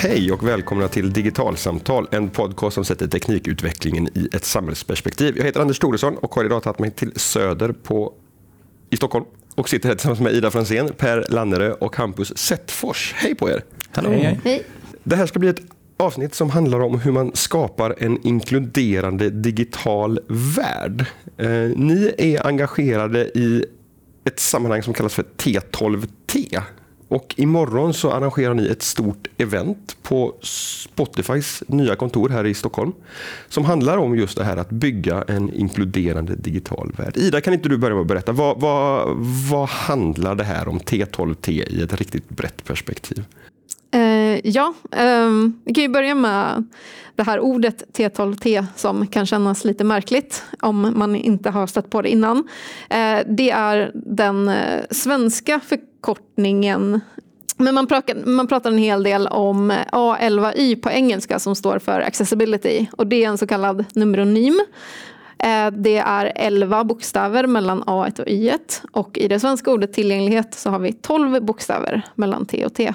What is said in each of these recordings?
Hej och välkomna till Digitalsamtal, en podcast som sätter teknikutvecklingen i ett samhällsperspektiv. Jag heter Anders Thoresson och har idag tagit mig till Söder på, i Stockholm och sitter här tillsammans med Ida Fransén, Per Lannerö och Hampus Settfors. Hej på er! Hallå. Hej, hej. Det här ska bli ett avsnitt som handlar om hur man skapar en inkluderande digital värld. Eh, ni är engagerade i ett sammanhang som kallas för T12T. Och imorgon så arrangerar ni ett stort event på Spotifys nya kontor här i Stockholm. Som handlar om just det här att bygga en inkluderande digital värld. Ida, kan inte du börja med att berätta, vad, vad, vad handlar det här om T12T i ett riktigt brett perspektiv? Eh, ja, um, vi kan ju börja med det här ordet T12T som kan kännas lite märkligt om man inte har stött på det innan. Eh, det är den eh, svenska svenska förkortningen men man pratar, man pratar en hel del om A11Y på engelska som står för accessibility och det är en så kallad numeronym. Det är 11 bokstäver mellan A1 och Y1 och i det svenska ordet tillgänglighet så har vi 12 bokstäver mellan T och T.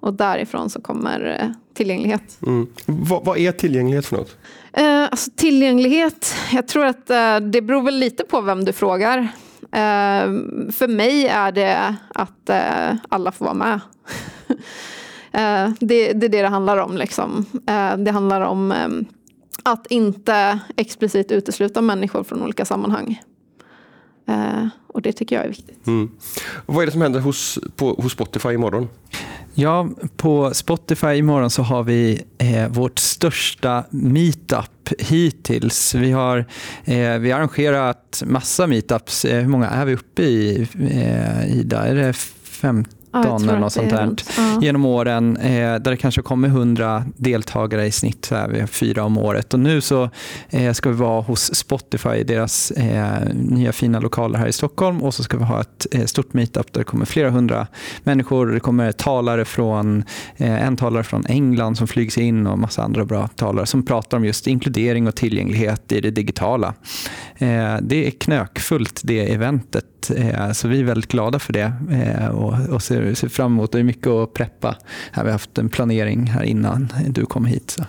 Och därifrån så kommer eh, tillgänglighet. Mm. Vad, vad, är tillgänglighet för något? Eh, alltså, tillgänglighet, jag tror att eh, det beror väl lite på vem du frågar. Eh, för mig är det att eh, alla får vara med. Eh, det, det är det det handlar om. Liksom. Eh, det handlar om eh, att inte explicit utesluta människor från olika sammanhang och det tycker jag är viktigt. Mm. Vad är det som händer hos, på, hos Spotify imorgon? Ja, på Spotify imorgon så har vi eh, vårt största meetup hittills. Vi har, eh, vi har arrangerat massa meetups. Eh, hur många är vi uppe i, eh, Ida? Är det 50? Ja, eller något sånt där, ja. genom åren eh, där det kanske kommer 100 deltagare i snitt, så här, vi har fyra om året. Och nu så eh, ska vi vara hos Spotify, deras eh, nya fina lokaler här i Stockholm och så ska vi ha ett eh, stort meetup där det kommer flera hundra människor. Det kommer talare från, eh, en talare från England som flygs in och massa andra bra talare som pratar om just inkludering och tillgänglighet i det digitala. Eh, det är knökfullt det eventet så vi är väldigt glada för det och, och ser ser fram emot. Det är mycket att preppa. Här vi har haft en planering här innan du kom hit. Så,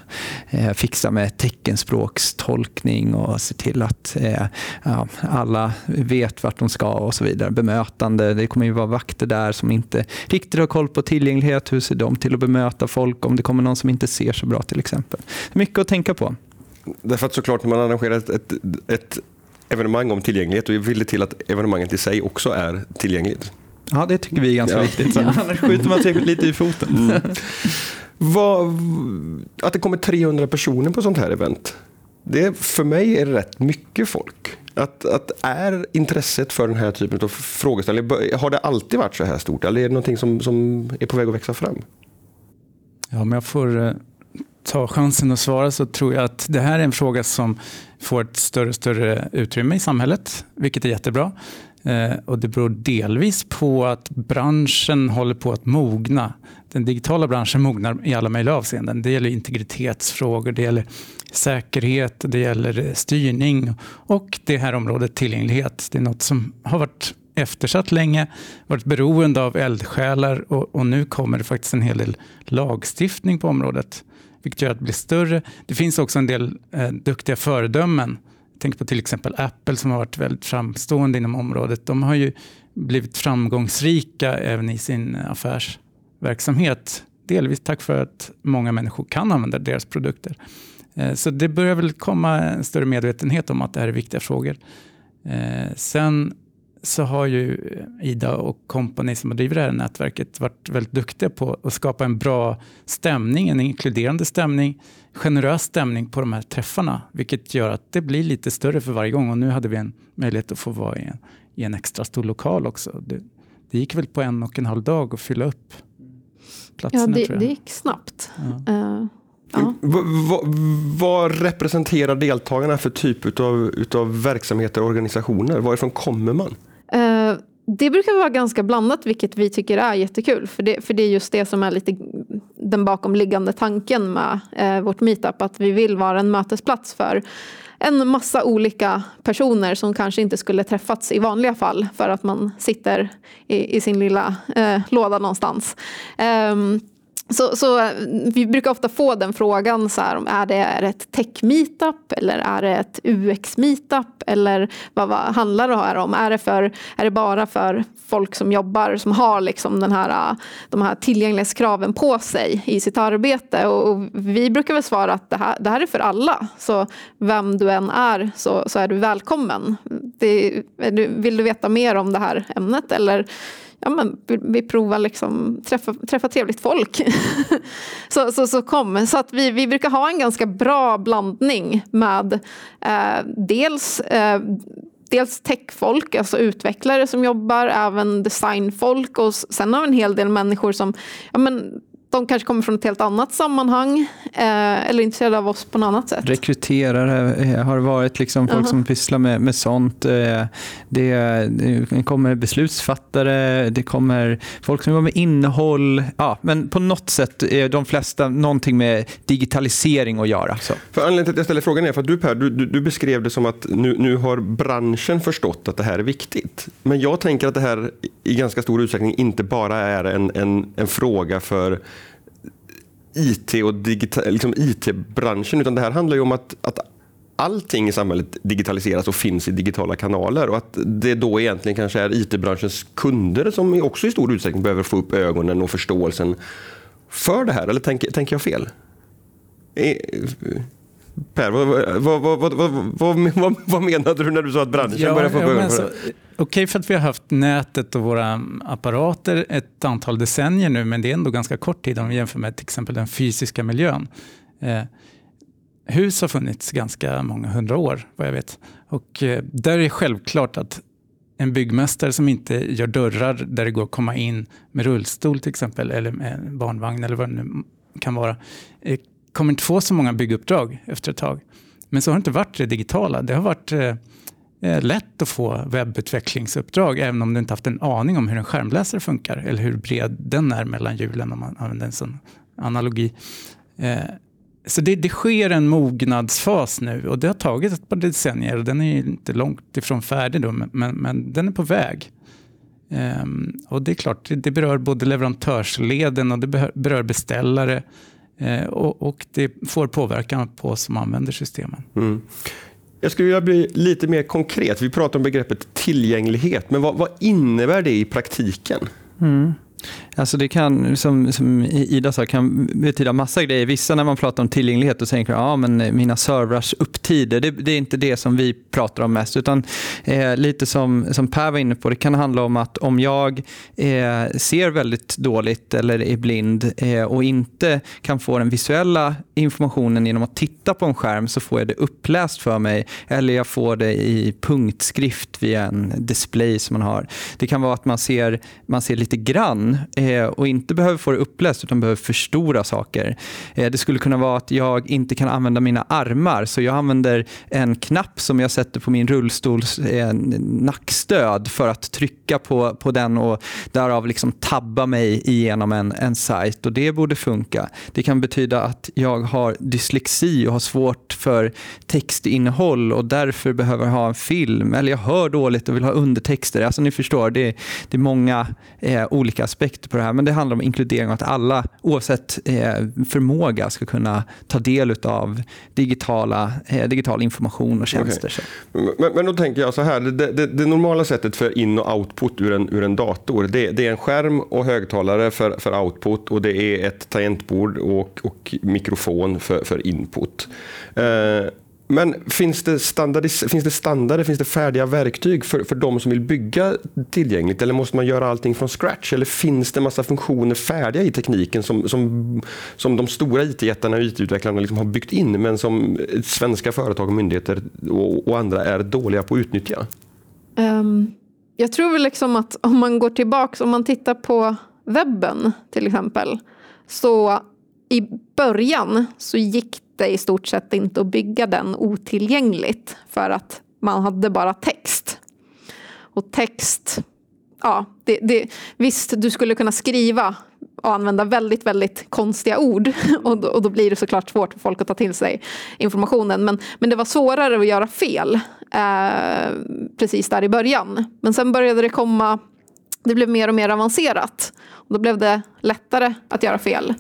eh, fixa med teckenspråkstolkning och se till att eh, ja, alla vet vart de ska och så vidare. Bemötande. Det kommer ju vara vakter där som inte riktigt har koll på tillgänglighet. Hur ser de till att bemöta folk om det kommer någon som inte ser så bra till exempel. Mycket att tänka på. Därför att såklart när man arrangerar ett, ett, ett evenemang om tillgänglighet och vill det till att evenemanget i sig också är tillgängligt. Ja, det tycker vi är ganska ja. viktigt. Så annars skjuter man sig lite i foten. Mm. Vad, att det kommer 300 personer på sånt här event. Det, för mig är det rätt mycket folk. Att, att är intresset för den här typen av frågeställningar, har det alltid varit så här stort eller är det någonting som, som är på väg att växa fram? Ja, om jag får eh, ta chansen att svara så tror jag att det här är en fråga som får ett större och större utrymme i samhället, vilket är jättebra. Eh, och det beror delvis på att branschen håller på att mogna. Den digitala branschen mognar i alla möjliga avseenden. Det gäller integritetsfrågor, det gäller säkerhet, det gäller styrning och det här området tillgänglighet. Det är något som har varit eftersatt länge, varit beroende av eldsjälar och, och nu kommer det faktiskt en hel del lagstiftning på området vilket gör att det blir större. Det finns också en del eh, duktiga föredömen Tänk på till exempel Apple som har varit väldigt framstående inom området. De har ju blivit framgångsrika även i sin affärsverksamhet. Delvis tack för att många människor kan använda deras produkter. Eh, så det börjar väl komma en större medvetenhet om att det här är viktiga frågor. Eh, sen så har ju Ida och kompani som driver det här nätverket varit väldigt duktiga på att skapa en bra stämning, en inkluderande stämning, generös stämning på de här träffarna, vilket gör att det blir lite större för varje gång. Och nu hade vi en möjlighet att få vara i en, i en extra stor lokal också. Det, det gick väl på en och en halv dag att fylla upp platserna. Ja, det, tror jag. det gick snabbt. Ja. Uh. Ja. Vad, representerar deltagarna för typ av utav verksamheter och organisationer? Varifrån kommer man? Eh, det brukar vara ganska blandat, vilket vi tycker är jättekul. För det, för det är just det som är lite den bakomliggande tanken med eh, vårt meetup. Att vi vill vara en mötesplats för en massa olika personer som kanske inte skulle träffats i vanliga fall för att man sitter i, i sin lilla eh, låda någonstans. Um, så, så, eh, vi brukar ofta få den frågan, så här, är det ett tech-meetup eller är det ett UX-meetup? Eller vad, vad handlar det här om? Är det, för, är det bara för folk som jobbar, som har liksom den här, eh, de här tillgänglighetskraven på sig i sitt arbete? Och, och vi brukar väl svara att det här, det här är för alla. Så vem du än är så, så är du välkommen. Det, vill du veta mer om det här ämnet? Eller ja, men vi provar liksom träffa, träffa trevligt folk. så, så, så kom. Så att vi, vi brukar ha en ganska bra blandning med eh, dels eh, dels techfolk, alltså utvecklare som jobbar, även designfolk och sen har vi en hel del människor som ja, men, de kanske kommer från ett helt annat sammanhang eh, eller är intresserade av oss på något annat sätt. Rekryterare eh, har varit liksom folk uh -huh. som pysslar med, med sånt. Eh, det, det, kommer beslutsfattare, det kommer folk som jobbar med innehåll. Ja, men på något sätt är de flesta någonting med digitalisering att göra. Så. För anledningen till att jag ställer frågan är för att du Per, du, du beskrev det som att nu, nu har branschen förstått att det här är viktigt. Men jag tänker att det här i ganska stor utsträckning inte bara är en, en, en fråga för IT och liksom IT-branschen, utan det här handlar ju om att, att allting i samhället digitaliseras och finns i digitala kanaler och att det då egentligen kanske är IT-branschens kunder som också i stor utsträckning behöver få upp ögonen och förståelsen för det här, eller tänker, tänker jag fel? Eh, Per, vad, vad, vad, vad, menade du när du sa att branschen ja, börjar få ja, det? Okej okay för att vi har haft nätet och våra apparater ett antal decennier nu, men det är ändå ganska kort tid om vi jämför med till exempel den fysiska miljön. Eh, hus har funnits ganska många hundra år, vad jag vet. Och eh, där är det självklart att en byggmästare som inte gör dörrar där det går att komma in med rullstol till exempel, eller med barnvagn eller vad det nu kan vara, eh, kommer inte få så många bygguppdrag efter ett tag. Men så har det inte varit det digitala. Det har varit eh, eh, lätt att få webbutvecklingsuppdrag även om du inte haft en aning om hur en skärmläsare funkar eller hur bred den är mellan hjulen om man använder en sån analogi. Eh, så det, det, sker en mognadsfas nu och det har tagit ett par decennier och den är inte långt ifrån färdig då, men, men den är på väg. Um, och det är klart, det, det berör både leverantörsleden och det berör beställare och, och, det får påverkan på oss som använder systemen. Mm. Jag skulle vilja bli lite mer konkret. Vi pratar om begreppet tillgänglighet, men vad, vad innebär det i praktiken? Mm. Alltså det kan, som, som Ida sa, kan betyda massa grejer. Vissa när man pratar om tillgänglighet och tänker ja men eh, mina servrars upptider, det, det, är inte det som vi pratar om mest. Utan eh, lite som, som Per var inne på, det kan handla om att om jag eh, ser väldigt dåligt eller är blind eh, och inte kan få den visuella informationen genom att titta på en skärm så får jag det uppläst för mig eller jag får det i punktskrift via en display som man har. Det kan vara att man ser, man ser lite grann eh, och inte behöver få det uppläst utan behöver förstora saker. Eh, det skulle kunna vara att jag inte kan använda mina armar så jag använder en knapp som jag sätter på min rullstols eh, nackstöd för att trycka på, på den och därav liksom tabba mig igenom en, en sajt och det borde funka. Det kan betyda att jag har dyslexi och har svårt för textinnehåll och därför behöver ha en film eller jag hör dåligt och vill ha undertexter. Alltså ni förstår, det, det är många eh, olika aspekter på det här men det handlar om inkludering och att alla oavsett eh, förmåga ska kunna ta del av digitala, eh, digital information och tjänster. Okay. Men, men, då tänker jag så här, det, det, det, normala sättet för in och output ur en, ur en dator det, det, är en skärm och högtalare för, för output och det är ett tangentbord och, och mikrofon för, för input. Eh, men finns det, finns det standarder, finns det färdiga verktyg för, för de som vill bygga tillgängligt? Eller måste man göra allting från scratch? Eller finns det massa funktioner färdiga i tekniken som, som, som de stora IT-jättarna och IT-utvecklarna liksom har byggt in men som svenska företag och myndigheter och, och andra är dåliga på att utnyttja? Um, jag tror väl liksom att om man går tillbaka, om man tittar på webben till exempel, så i början så gick det i stort sett inte att bygga den otillgängligt för att man hade bara text. Och text, ja, det, det, visst du skulle kunna skriva och använda väldigt, väldigt konstiga ord och då, och då, blir det såklart svårt för folk att ta till sig informationen. Men, men det var svårare att göra fel eh, precis där i början. Men sen började det komma det blev mer och mer avancerat. Och då blev det lättare att göra fel.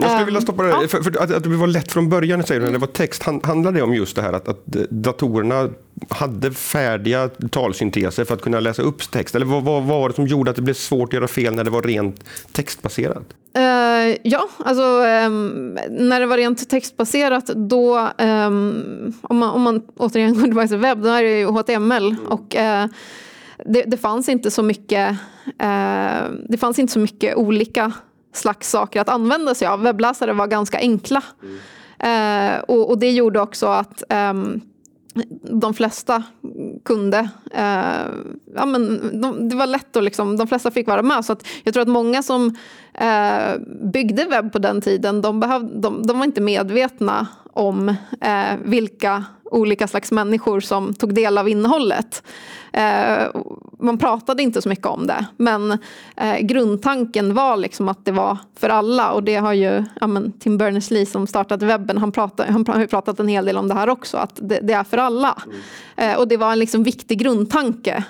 Jag skulle vilja stoppa det. Ja. För, för att, att det var lätt från början, säger du, när det var text. Han- Handlar det om just det här att, att datorerna hade färdiga talsynteser för att kunna läsa upp text? Eller vad, vad var det som gjorde att det blev svårt att göra fel när det var rent textbaserat? Eh, ja, alltså ehm, när det var rent textbaserat då, ehm, om, man, om man återigen går tillbaka till webb, då är det ju HTML och eh, det, det fanns inte så mycket eh, det fanns inte så mycket olika slags saker att använda sig av. Webbläsare var ganska enkla. Eh, och, och det gjorde också att ehm, de flesta kunde, eh, ja, men de, det var lätt att liksom, de flesta fick vara med. Så att jag tror att många som eh, byggde webb på den tiden, de, behövde, de, de var inte medvetna om eh, vilka olika slags människor som tog del av innehållet. Eh, man pratade inte så mycket om det, men eh, grundtanken var liksom att det var för alla och det har ju ja, men Tim Berners-Lee som startade webben, han, pratar, han har pratat en hel del om det här också, att det, det är för alla. Eh, och det var en liksom viktig grundtanke.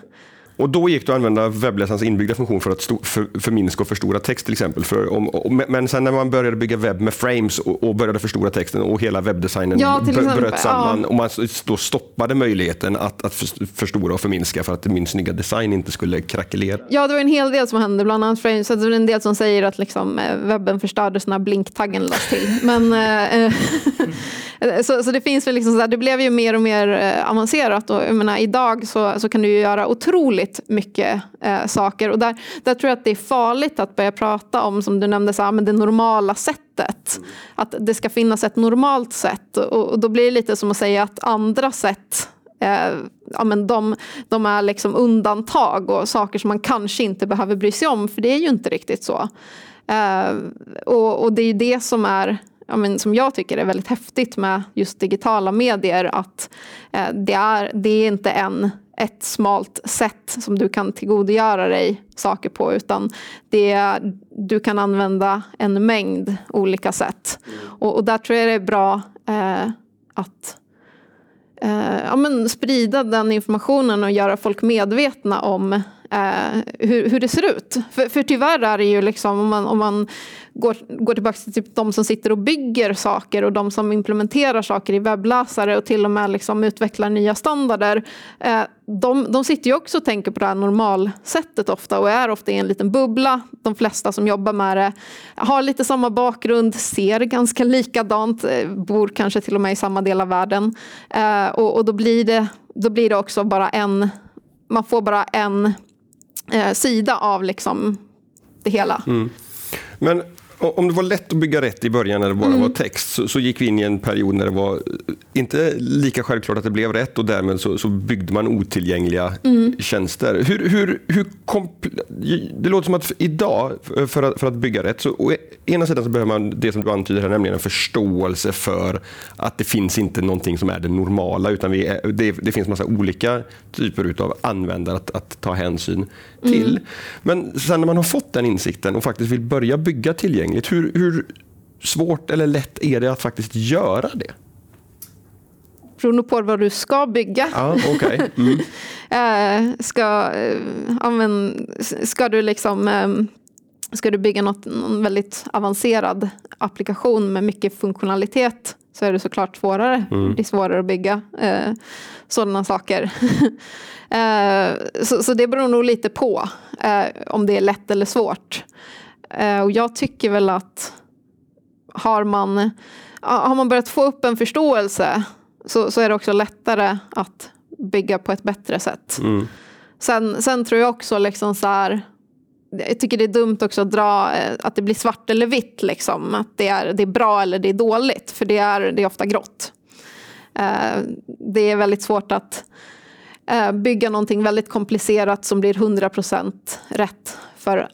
Och då gick det att använda webbläsarens inbyggda funktion för att för, förminska och förstora text till exempel. För om, om, men sen när man började bygga webb med frames och, och började förstora texten och hela webbdesignen Ja, bröt samman ja. och man då stoppade möjligheten att, att för- förstora och förminska för att min snygga design inte skulle krackelera. Ja, det var en hel del som hände, bland annat frames. Det var en del som säger att liksom, eh, webben förstördes när blinktaggen lades till. Men, eh, eh, så, så det finns väl liksom så här, det blev ju mer och mer eh, avancerat och jag menar, idag så, så kan du ju göra otroligt mycket eh, saker och där, där tror jag att det är farligt att börja prata om, som du nämnde, så här, men det normala sättet. Att det ska finnas ett normalt sätt och, och då blir det lite som att säga att andra sätt eh, ja, men de, de är liksom undantag och saker som man kanske inte behöver bry sig om, för det är ju inte riktigt så. Eh, och, och det är ju det som är ja, men som jag tycker är väldigt häftigt med just digitala medier, att eh, det, är, det är inte en, ett smalt sätt som du kan tillgodogöra dig saker på, utan det är, du kan använda en mängd olika sätt. Och, och där tror jag det är bra eh, att eh, ja, men sprida den informationen och göra folk medvetna om eh, hur, hur det ser ut. För, för tyvärr är det ju liksom, om man, om man går, går tillbaka till typ de som sitter och bygger saker och de som implementerar saker i webbläsare och till och med liksom utvecklar nya standarder. Eh, de, de sitter ju också och tänker på det här normalsättet ofta och är ofta i en liten bubbla. De flesta som jobbar med det har lite samma bakgrund, ser ganska likadant, eh, bor kanske till och med i samma del av världen. Eh, och, och då, blir det, då blir det också bara en, man får bara en eh, sida av liksom det hela. Mm. Men om det var lätt att bygga rätt i början när det bara Mm. var text så, så gick vi in i en period när det var eh, inte lika självklart att det blev rätt och därmed så, så byggde man otillgängliga Mm. tjänster. Hur, hur, hur det låter som att idag, för att, för att bygga rätt, så å ena sidan så behöver man det som du antyder här, nämligen en förståelse för att det finns inte någonting som är det normala utan vi är, det, det finns massa olika typer av användare att, att ta hänsyn till. Men sen när man har fått den insikten och faktiskt vill börja bygga tillgängligt, hur, hur svårt eller lätt är det att faktiskt göra det? Beror nog på vad du ska bygga. Ja, okej. Mm. Eh, ska, eh, ja, men, ska du liksom eh, Ska du bygga något, någon väldigt avancerad applikation med mycket funktionalitet så är det såklart svårare. Det är svårare att bygga eh, sådana saker. eh, så, så det beror nog lite på eh, om det är lätt eller svårt. Eh, och jag tycker väl att har man, har man börjat få upp en förståelse så, så är det också lättare att bygga på ett bättre sätt. Mm. Sen, sen tror jag också liksom så här, jag tycker det är dumt också att dra eh, att det blir svart eller vitt. Liksom. Att det är, det är bra eller det är dåligt. För det är, det är ofta grått. Eh, det är väldigt svårt att eh, bygga någonting väldigt komplicerat som blir 100% rätt för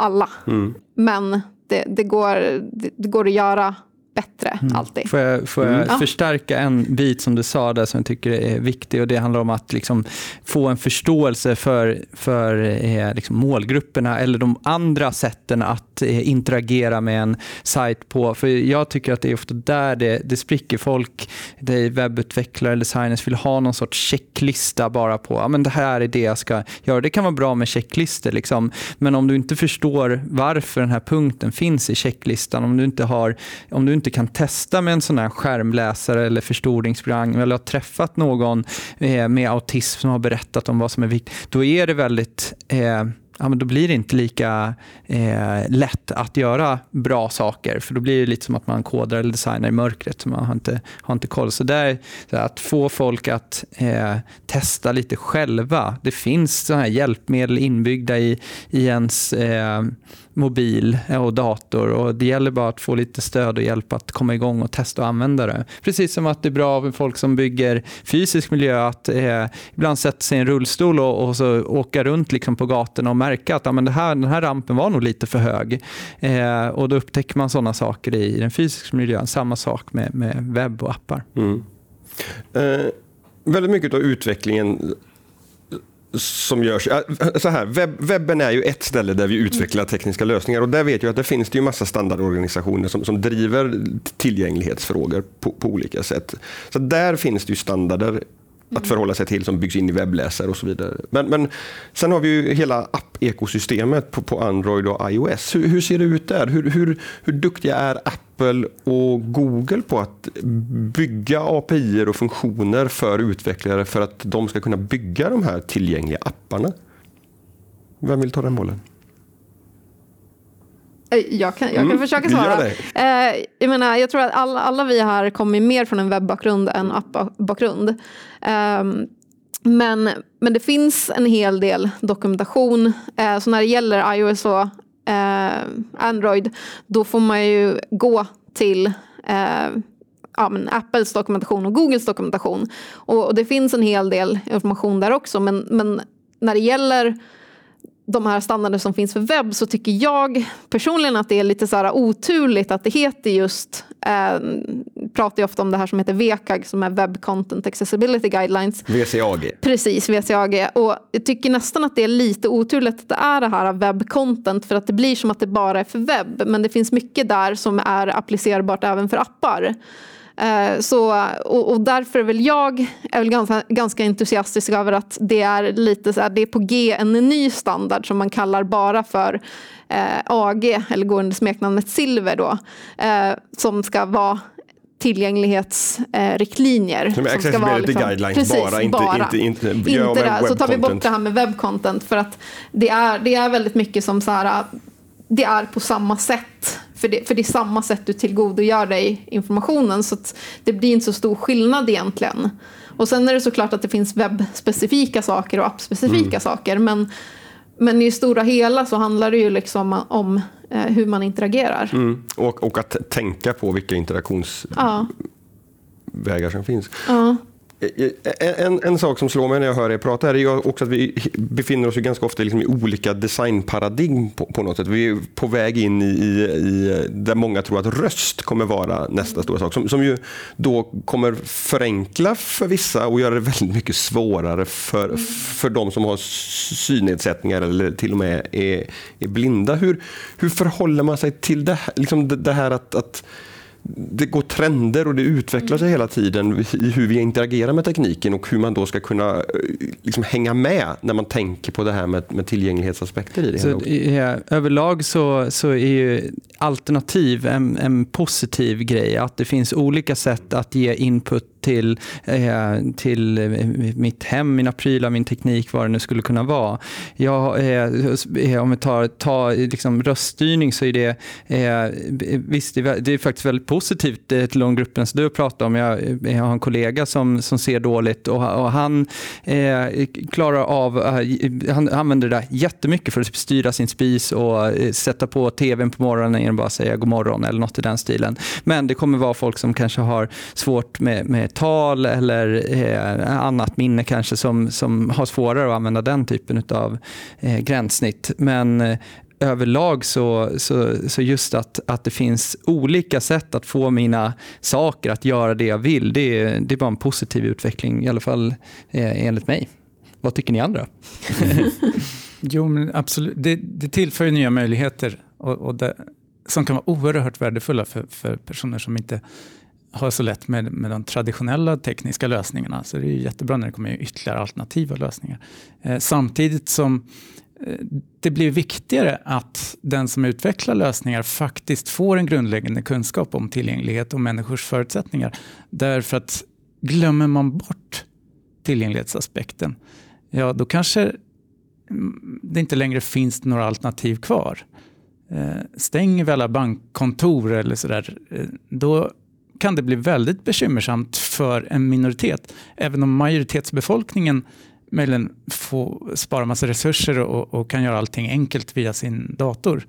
alla. Mm. Men det, det, går, det, det går att göra bättre mm. alltid. Får jag, får jag mm. förstärka en bit som du sa där som jag tycker är viktig och det handlar om att liksom få en förståelse för, för eh, liksom målgrupperna eller de andra sätten att eh, interagera med en sajt på. För jag tycker att det är ofta där det, det spricker. Folk, det är webbutvecklare eller designers vill ha någon sorts checklista bara på ja, men det här är det jag ska göra. Det kan vara bra med checklistor, liksom. men om du inte förstår varför den här punkten finns i checklistan, om du inte, har, om du inte kan testa med en sån här skärmläsare eller förstoringsprogram eller har träffat någon eh, med autism som har berättat om vad som är viktigt, då är det väldigt eh, ja, men då blir det inte lika eh, lätt att göra bra saker. För då blir det lite som att man kodar eller designar i mörkret. Så man har inte, har inte koll. Så där, så att få folk att eh, testa lite själva. Det finns såna här hjälpmedel inbyggda i, i ens eh, mobil och dator. och Det gäller bara att få lite stöd och hjälp att komma igång och testa och använda det. Precis som att det är bra för folk som bygger fysisk miljö att eh, ibland sätta sig i en rullstol och, och så åka runt liksom på gatorna och märka att ja, men det här, den här rampen var nog lite för hög. Eh, och Då upptäcker man sådana saker i, i den fysiska miljön. Samma sak med, med webb och appar. Mm. Eh, väldigt mycket av utvecklingen som görs. Så här, webb, webben är ju ett ställe där vi utvecklar tekniska lösningar och där vet jag att det finns det ju massa standardorganisationer som, som driver tillgänglighetsfrågor på, på olika sätt. Så där finns det ju standarder att förhålla sig till som byggs in i webbläsare och så vidare. Men, men sen har vi ju hela app-ekosystemet på, på Android och iOS. Hur, hur ser det ut där? Hur, hur, hur duktiga är Apple och Google på att bygga API och funktioner för utvecklare för att de ska kunna bygga de här tillgängliga apparna? Vem vill ta den bollen? Eh, jag kan, jag kan mm, försöka svara. Eh, jag, menar, jag tror att alla, alla vi här kommer mer från en webbakgrund än appbakgrund. Eh, men, men det finns en hel del dokumentation. Eh, så när det gäller iOS och eh, Android då får man ju gå till eh, ja, Apples dokumentation och Googles dokumentation. Och, och, det finns en hel del information där också. Men, men när det gäller de här standarder som finns för webb så tycker jag personligen att det är lite så här oturligt att det heter just, eh, pratar ju ofta om det här som heter VCAG som är Web Content Accessibility Guidelines. VCAG. Precis, VCAG. Och jag tycker nästan att det är lite oturligt att det är det här web content för att det blir som att det bara är för webb men det finns mycket där som är applicerbart även för appar. Eh, så, och, och, därför är väl jag är väl ganska, ganska entusiastisk över att det är lite så här, det är på G en ny standard som man kallar bara för eh, AG, eller går under smeknamnet Silver då, eh, som ska vara tillgänglighetsriktlinjer. Eh, som, ska vara liksom, guidelines precis, bara, inte, bara. inte, inte, inte, inte det. Så tar vi bort det här med webbcontent för att det är, det är väldigt mycket som så här, det är på samma sätt för det, för det är samma sätt du tillgodogör dig informationen så det blir inte så stor skillnad egentligen. Och sen är det såklart att det finns webbspecifika saker och appspecifika mm. saker men, men i stora hela så handlar det ju liksom om eh, hur man interagerar. Mm. Och, och att tänka på vilka interaktionsvägar ja. som finns. Ja. En, en sak som slår mig när jag hör er prata är ju också att vi befinner oss ju ganska ofta liksom i olika designparadigm på, på, något sätt. Vi är på väg in i, i, där många tror att röst kommer vara nästa stora sak. Som, som ju då kommer förenkla för vissa och göra det väldigt mycket svårare för, för de som har synnedsättningar eller till och med är, är blinda. Hur, hur förhåller man sig till det, liksom det här att, att det går trender och det utvecklar sig hela tiden i hur vi interagerar med tekniken och hur man då ska kunna eh, liksom hänga med när man tänker på det här med, med tillgänglighetsaspekter i det. Så, ja, överlag så, så är ju alternativ en, en positiv grej. Att det finns olika sätt att ge input till, eh, till eh, mitt hem, mina prylar, min teknik, vad det nu skulle kunna vara. Jag, eh, eh, om vi tar, tar liksom röststyrning så är det, eh, visst, det är faktiskt väldigt positivt eh, till de grupperna som du pratar om. Jag, jag har en kollega som, som ser dåligt och, och han eh, klarar av, han använder det där jättemycket för att styra sin spis och sätta på tvn på morgonen och bara säga god morgon eller något i den stilen. Men det kommer vara folk som kanske har svårt med, med tal eller eh, annat minne kanske som, som har svårare att använda den typen av eh, gränssnitt. Men eh, överlag så, så, så just att, att det finns olika sätt att få mina saker att göra det jag vill, det, är- det är bara en positiv utveckling, i alla fall eh, enligt mig. Vad tycker ni andra? Jo, men absolut. Det, det tillför ju nya möjligheter och, och det, som kan vara oerhört värdefulla för, för personer som inte har så lätt med, med de traditionella tekniska lösningarna. Så det är ju jättebra när det kommer ytterligare alternativa lösningar. Eh, samtidigt som eh, det blir viktigare att den som utvecklar lösningar faktiskt får en grundläggande kunskap om tillgänglighet och människors förutsättningar. Därför att glömmer man bort tillgänglighetsaspekten, ja då kanske mm, det inte längre finns några alternativ kvar. Eh, stänger vi alla bankkontor eller sådär, eh, då kan det bli väldigt bekymmersamt för en minoritet. Även om majoritetsbefolkningen möjligen får spara massa resurser och, och kan göra allting enkelt via sin dator.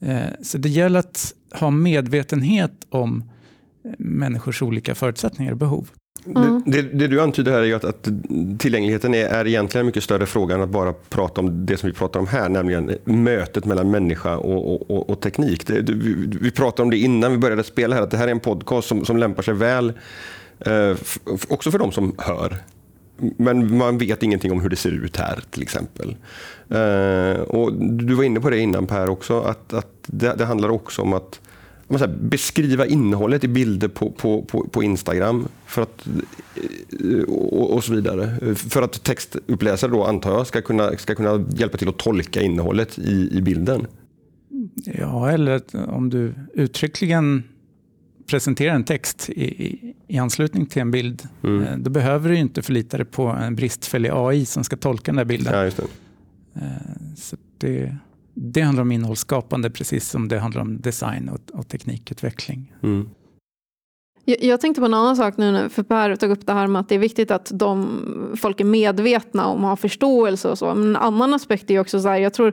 Eh, Så det gäller att ha medvetenhet om människors olika förutsättningar och behov. Mm. Det, det, du antyder här är att, att tillgängligheten är, är egentligen en mycket större fråga än att bara prata om det som vi pratar om här, nämligen mötet mellan människa och, och, och, teknik. Det, vi, vi pratade om det innan vi började spela här, att det här är en podcast som, som lämpar sig väl eh, också för de som hör. Men man vet ingenting om hur det ser ut här till exempel. Eh, och du var inne på det innan Per också, att, att det, det handlar också om att man säger, beskriva innehållet i bilder på, på, på, på Instagram för att, eh, och, och så vidare. För att textuppläsare då antar jag ska kunna, ska kunna hjälpa till att tolka innehållet i, i bilden. Ja, eller om du uttryckligen presenterar en text i, i, i anslutning till en bild, Mm. eh, då behöver du inte förlita dig på en bristfällig AI som ska tolka den där bilden. Ja, det. Eh, Så det, det handlar om innehållsskapande precis som det handlar om design och, och teknikutveckling. Mm. Jag, jag tänkte på en annan sak nu, när- för Per tog upp det här med att det är viktigt att de, folk är medvetna om och har förståelse och så. Men en annan aspekt är också så här, jag tror,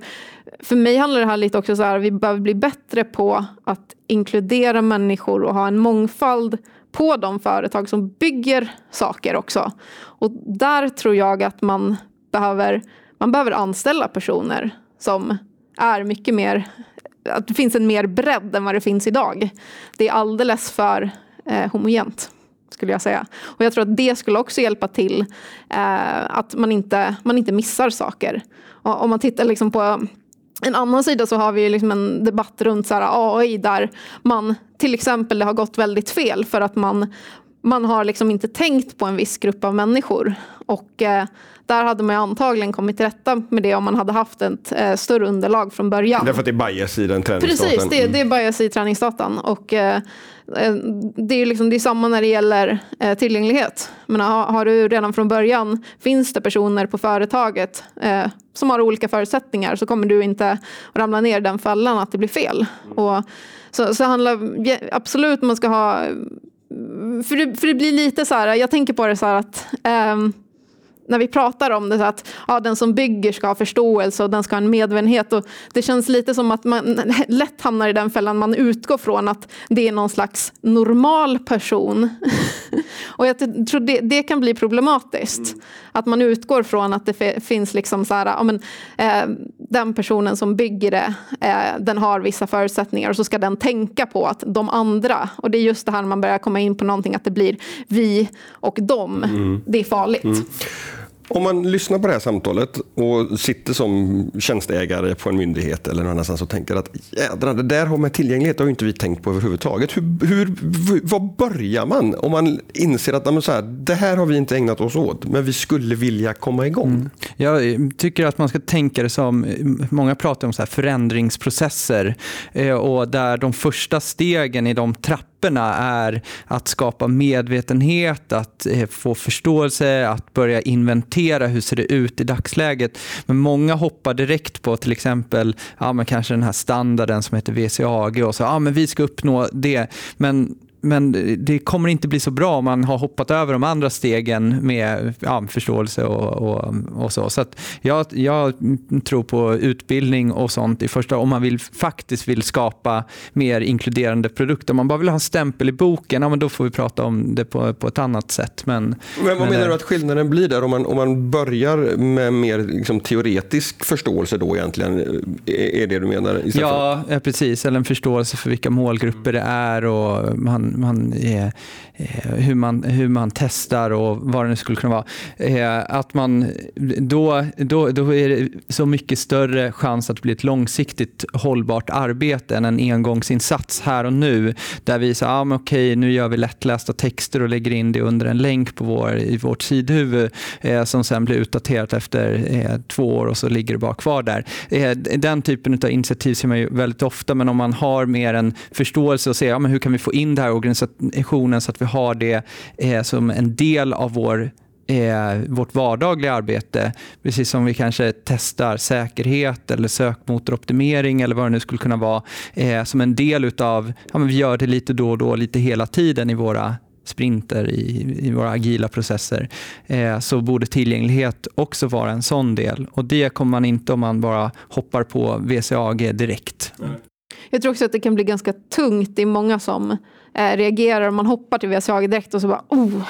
för mig handlar det här lite också så här, vi behöver bli bättre på att inkludera människor och ha en mångfald på de företag som bygger saker också. Och där tror jag att man behöver, man behöver anställa personer som är mycket mer att det finns en mer bredd än vad det finns idag. Det är alldeles för eh, homogent skulle jag säga. Och jag tror att det skulle också hjälpa till eh, att man inte, man inte missar saker. Och, om man tittar liksom på en annan sida så har vi ju liksom en debatt runt så här ah, AI där man till exempel det har gått väldigt fel för att man, man har liksom inte tänkt på en viss grupp av människor. Och eh, där hade man ju antagligen kommit till rätta med det om man hade haft ett eh, större underlag från början. Därför att det är bias i den träningsdatan. Precis, det, det är bias i träningsdatan. Och, eh, eh, det är liksom, det är samma när det gäller eh, tillgänglighet. Men har, har du redan från början, finns det personer på företaget eh, som har olika förutsättningar så kommer du inte ramla ner i den fällan att det blir fel. Och, så, så handlar absolut man ska ha för det, för det blir lite så här, jag tänker på det så här att um, när vi pratar om det, så att ja, den som bygger ska ha förståelse och den ska ha en medvetenhet. Och det känns lite som att man lätt hamnar i den fällan man utgår från att det är någon slags normal person. och jag tror det, det kan bli problematiskt. Att man utgår från att det fi- finns liksom så här, ja, men, eh, den personen som bygger det, eh, den har vissa förutsättningar och så ska den tänka på att de andra, och det är just det här när man börjar komma in på någonting att det blir vi och dem, det är farligt. Om man lyssnar på det här samtalet och sitter som tjänsteägare på en myndighet eller någon annanstans och tänker att jädrar, det där har med tillgänglighet har ju inte vi tänkt på överhuvudtaget. Hur, hur, var börjar man om man inser att men så här, det här har vi inte ägnat oss åt, men vi skulle vilja komma igång? Mm. Jag eh, tycker att man ska tänka det som, eh, många pratar om så här förändringsprocesser eh, och där de första stegen i de trapporna är att skapa medvetenhet, att eh, få förståelse, att börja inventera hur ser det ut i dagsläget. Men många hoppar direkt på till exempel ja, men kanske den här standarden som heter VCAG och så, ja, men vi ska uppnå det. Men men det kommer inte bli så bra om man har hoppat över de andra stegen med ja, förståelse och, och, och, så. Så jag, jag, tror på utbildning och sånt i första om man vill, faktiskt vill skapa mer inkluderande produkter. Om man bara vill ha en stämpel i boken, ja, men då får vi prata om det på, på ett annat sätt. Men, men vad men, menar du att skillnaden blir där om man, om man börjar med mer liksom, teoretisk förståelse då egentligen? Är det du menar? Ja, ja, precis. Eller en förståelse för vilka målgrupper det är och man, man är, eh, hur, man, hur man testar och vad det nu skulle kunna vara. Eh, att man, då, då, då är det så mycket större chans att det blir ett långsiktigt hållbart arbete än en engångsinsats här och nu. Där vi säger, ah, okej, nu gör vi lättlästa texter och lägger in det under en länk på vår, i vårt sidhuvud eh, som sen blir utdaterat efter eh, två år och så ligger det bara kvar där. Eh, den typen av initiativ ser man ju väldigt ofta, men om man har mer en förståelse och ser ah, men hur kan vi få in det här och organisationen så att vi har det eh, som en del av vår eh, vårt vardagliga arbete. Precis som vi kanske testar säkerhet eller sökmotoroptimering eller vad det nu skulle kunna vara. Eh, som en del av, ja, men vi gör det lite då och då, lite hela tiden i våra sprinter i, i våra agila processer, eh, så borde tillgänglighet också vara en sån del. Och Det kommer man inte om man bara hoppar på VCAG direkt. Jag tror också att det kan bli ganska tungt. i många som eh, reagerar. Man hoppar till VCAG direkt och så bara oh,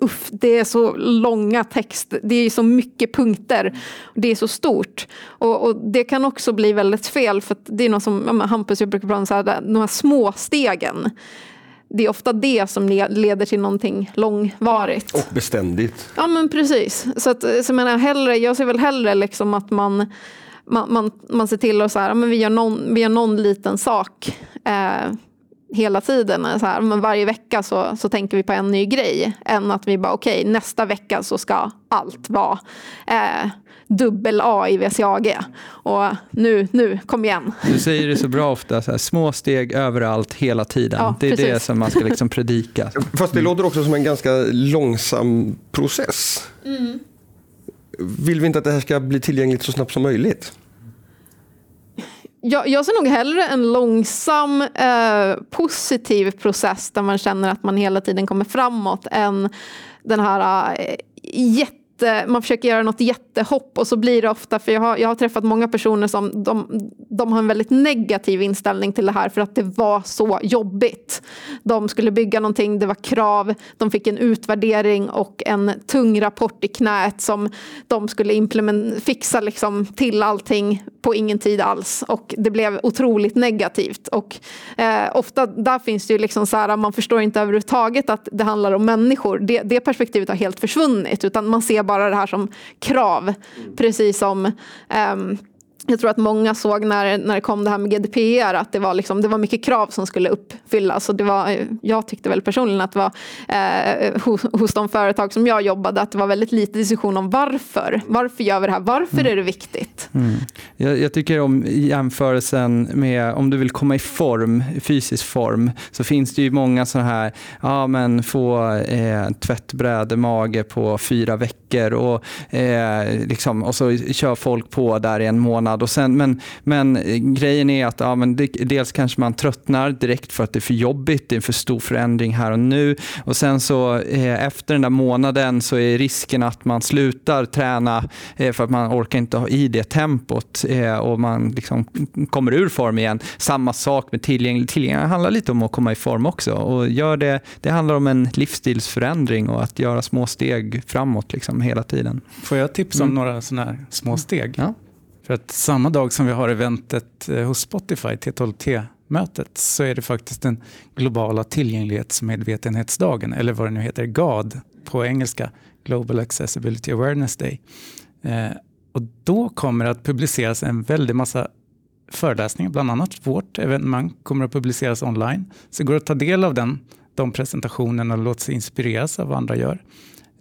uff, det är så långa text, det är så mycket punkter, det är så stort. Och, och det kan också bli väldigt fel, för det är något som ja, Hampus jag brukar prata om, här, de här små stegen. Det är ofta det som leder till någonting långvarigt. Och beständigt. Ja men precis. Så, att, så jag, menar, hellre, jag ser väl hellre liksom att man man, man, man ser till att så här, men vi, gör någon, vi gör någon liten sak eh, hela tiden. Så här, men varje vecka så, så tänker vi på en ny grej. Än att vi bara okej, okay, nästa vecka så ska allt vara eh, dubbel A i VCAG. Och nu, nu, kom igen. Du säger det så bra ofta, så här, små steg överallt hela tiden. Ja, det är precis. det som man ska liksom predika. Fast det låter också som en ganska långsam process. Mm. Vill vi inte att det här ska bli tillgängligt så snabbt som möjligt? Jag, jag ser nog hellre en långsam eh, positiv process där man känner att man hela tiden kommer framåt än den här eh, jätte man försöker göra något jättehopp och så blir det ofta, för jag har, jag har träffat många personer som de, de har en väldigt negativ inställning till det här för att det var så jobbigt. De skulle bygga någonting, det var krav, de fick en utvärdering och en tung rapport i knät som de skulle fixa liksom till allting på ingen tid alls och det blev otroligt negativt. Och eh, ofta där finns det ju liksom så här, man förstår inte överhuvudtaget att det handlar om människor. Det, det perspektivet har helt försvunnit utan man ser bara det här som krav. Precis som um, jag tror att många såg när, när det kom det här med GDPR att det var, liksom, det var mycket krav som skulle uppfyllas. Och det var, jag tyckte väl personligen att det var eh, hos, hos de företag som jag jobbade att det var väldigt lite diskussion om varför. Varför gör vi det här? Varför mm. är det viktigt? Mm. Jag, jag, tycker om jämförelsen med om du vill komma i form, fysisk form, så finns det ju många sådana här, ja men få eh, tvättbräde, mage på fyra veckor och, eh, liksom, och så kör folk på där i en månad månad. Och sen, men, men grejen är att ja, men det, dels kanske man tröttnar direkt för att det är för jobbigt, det är en för stor förändring här och nu. Och sen så eh, efter den där månaden så är risken att man slutar träna eh, för att man orkar inte ha i det tempot eh, och man liksom kommer ur form igen. Samma sak med tillgänglig. Tillgänglig handlar lite om att komma i form också. Och gör det, det handlar om en livsstilsförändring och att göra små steg framåt liksom hela tiden. Får jag tipsa om mm. några sådana här små steg? Ja. För att samma dag som vi har eventet eh, hos Spotify, T12T-mötet, så är det faktiskt den globala tillgänglighetsmedvetenhetsdagen, eller vad det nu heter, GAD på engelska, Global Accessibility Awareness Day. Eh, och då kommer det att publiceras en väldig massa föreläsningar, bland annat vårt evenemang kommer att publiceras online. Så det går att ta del av den, de presentationerna och låta sig inspireras av vad andra gör.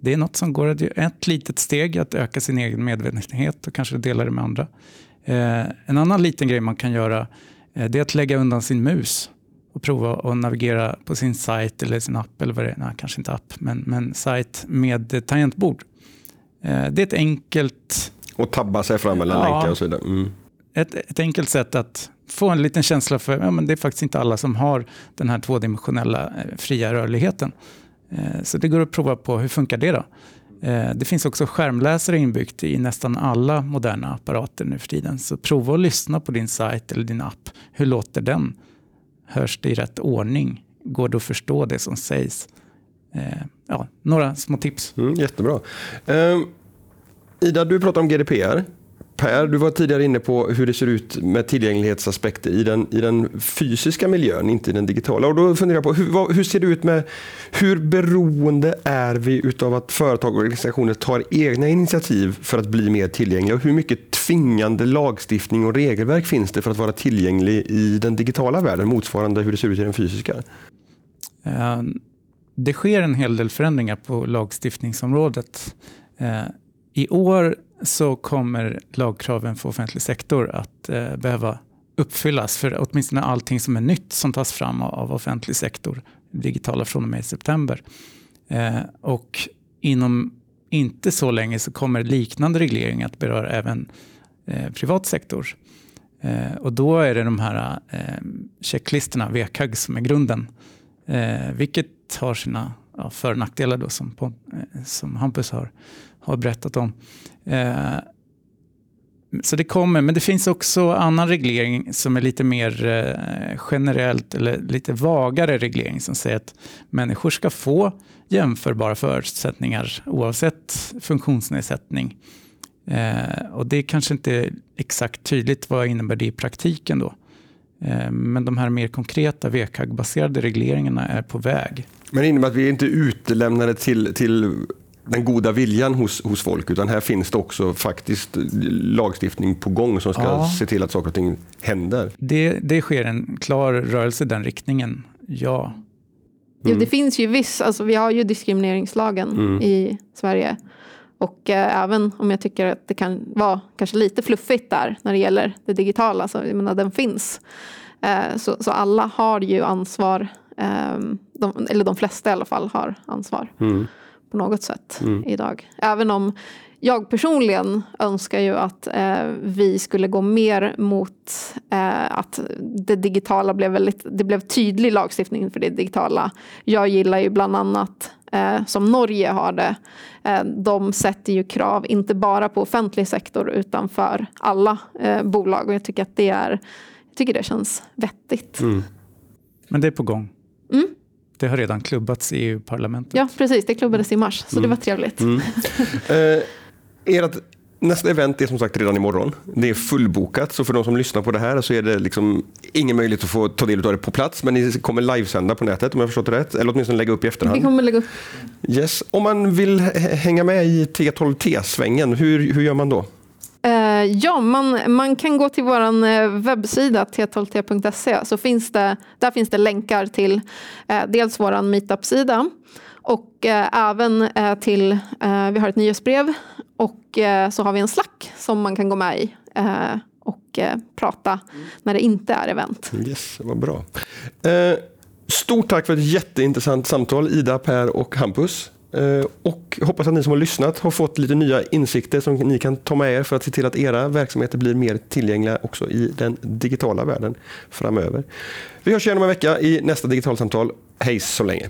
Det är något som går ett litet steg att öka sin egen medvetenhet och kanske dela det med andra. Eh, en annan liten grej man kan göra eh, det är att lägga undan sin mus och prova att navigera på sin sajt eller sin app eller vad det är, nej, kanske inte app, men, men sajt med tangentbord. Eh, det är ett enkelt... Och tabba sig fram mellan ja, länkar och så vidare. Mm. ett, ett enkelt sätt att få en liten känsla för ja, men det är faktiskt inte alla som har den här tvådimensionella fria rörligheten. Eh, så det går att prova på. Hur funkar det då? Eh, det finns också skärmläsare inbyggt i nästan alla moderna apparater nu för tiden. Så prova att lyssna på din sajt eller din app. Hur låter den? Hörs det i rätt ordning? Går det att förstå det som sägs? Eh, ja, några små tips. Mm, jättebra. Ida, du pratar om GDPR. Per, du var tidigare inne på hur det ser ut med tillgänglighetsaspekter i den, i den fysiska miljön, inte i den digitala. Och då funderar jag på hur, vad, hur ser det ut med hur beroende är vi utav att företag och organisationer tar egna initiativ för att bli mer tillgängliga? Och hur mycket tvingande lagstiftning och regelverk finns det för att vara tillgänglig i den digitala världen motsvarande hur det ser ut i den fysiska? Eh, det sker en hel del förändringar på lagstiftningsområdet. Eh, i år så kommer lagkraven för offentlig sektor att eh, behöva uppfyllas för åtminstone allting som är nytt som tas fram av offentlig sektor, digitala från och med september. Eh, och inom inte så länge så kommer liknande regleringar att beröra även eh, privat sektor. Eh, och då är det de här eh, checklistorna, WCAG, som är grunden. Eh, vilket har sina ja, för och nackdelar då, som, på, eh, som Hampus har, har berättat om. Eh, så det kommer, men det finns också annan reglering som är lite mer eh, generellt eller lite vagare reglering som säger att människor ska få jämförbara förutsättningar oavsett funktionsnedsättning. Eh, och det är kanske inte exakt tydligt vad innebär det i praktiken då. Eh, men de här mer konkreta WCAG-baserade regleringarna är på väg. Men det innebär att vi inte är utelämnade till, till den goda viljan hos, hos folk, utan här finns det också faktiskt lagstiftning på gång som ska ja. se till att saker och ting händer. Det, det sker en klar rörelse i den riktningen, ja. Mm. Jo, det finns ju viss, alltså vi har ju diskrimineringslagen mm. i Sverige. Och eh, även om jag tycker att det kan vara kanske lite fluffigt där när det gäller det digitala, så jag menar den finns. Eh, så, så alla har ju ansvar, eh, de, eller de flesta i alla fall har ansvar. Mm på något sätt mm. idag. Även om jag personligen önskar ju att eh, vi skulle gå mer mot eh, att det digitala blev väldigt, det blev tydlig lagstiftning för det digitala. Jag gillar ju bland annat eh, som Norge har det. Eh, de sätter ju krav inte bara på offentlig sektor utan för alla eh, bolag och jag tycker att det är, jag tycker det känns vettigt. Mm. Men det är på gång? Mm. Det har redan klubbats i EU-parlamentet. Ja, precis. Det klubbades i mars, så mm. det var trevligt. Mm. eh, ert nästa event är som sagt redan imorgon. Det är fullbokat, så för de som lyssnar på det här så är det liksom ingen möjlighet att få ta del av det på plats, men ni kommer livesända på nätet om jag förstått det rätt, eller åtminstone lägga upp i efterhand. Vi kommer lägga upp. Yes. Om man vill hänga med i T12T-svängen, hur, hur gör man då? Eh, ja, man, man kan gå till vår eh, webbsida t12t.se. Så finns det, där finns det länkar till eh, dels vår meetup-sida och eh, även eh, till, vi har ett nyhetsbrev och så har vi en Slack som man kan gå med i och prata när det inte är event. Yes, vad bra. Stort tack för ett jätteintressant samtal Ida, Per och Hampus. Eh, och hoppas att ni som har lyssnat har fått lite nya insikter som ni kan ta med er för att se till att era verksamheter blir mer tillgängliga också i den digitala världen framöver. Vi hörs igen om en vecka i nästa digitalsamtal. Hej så länge!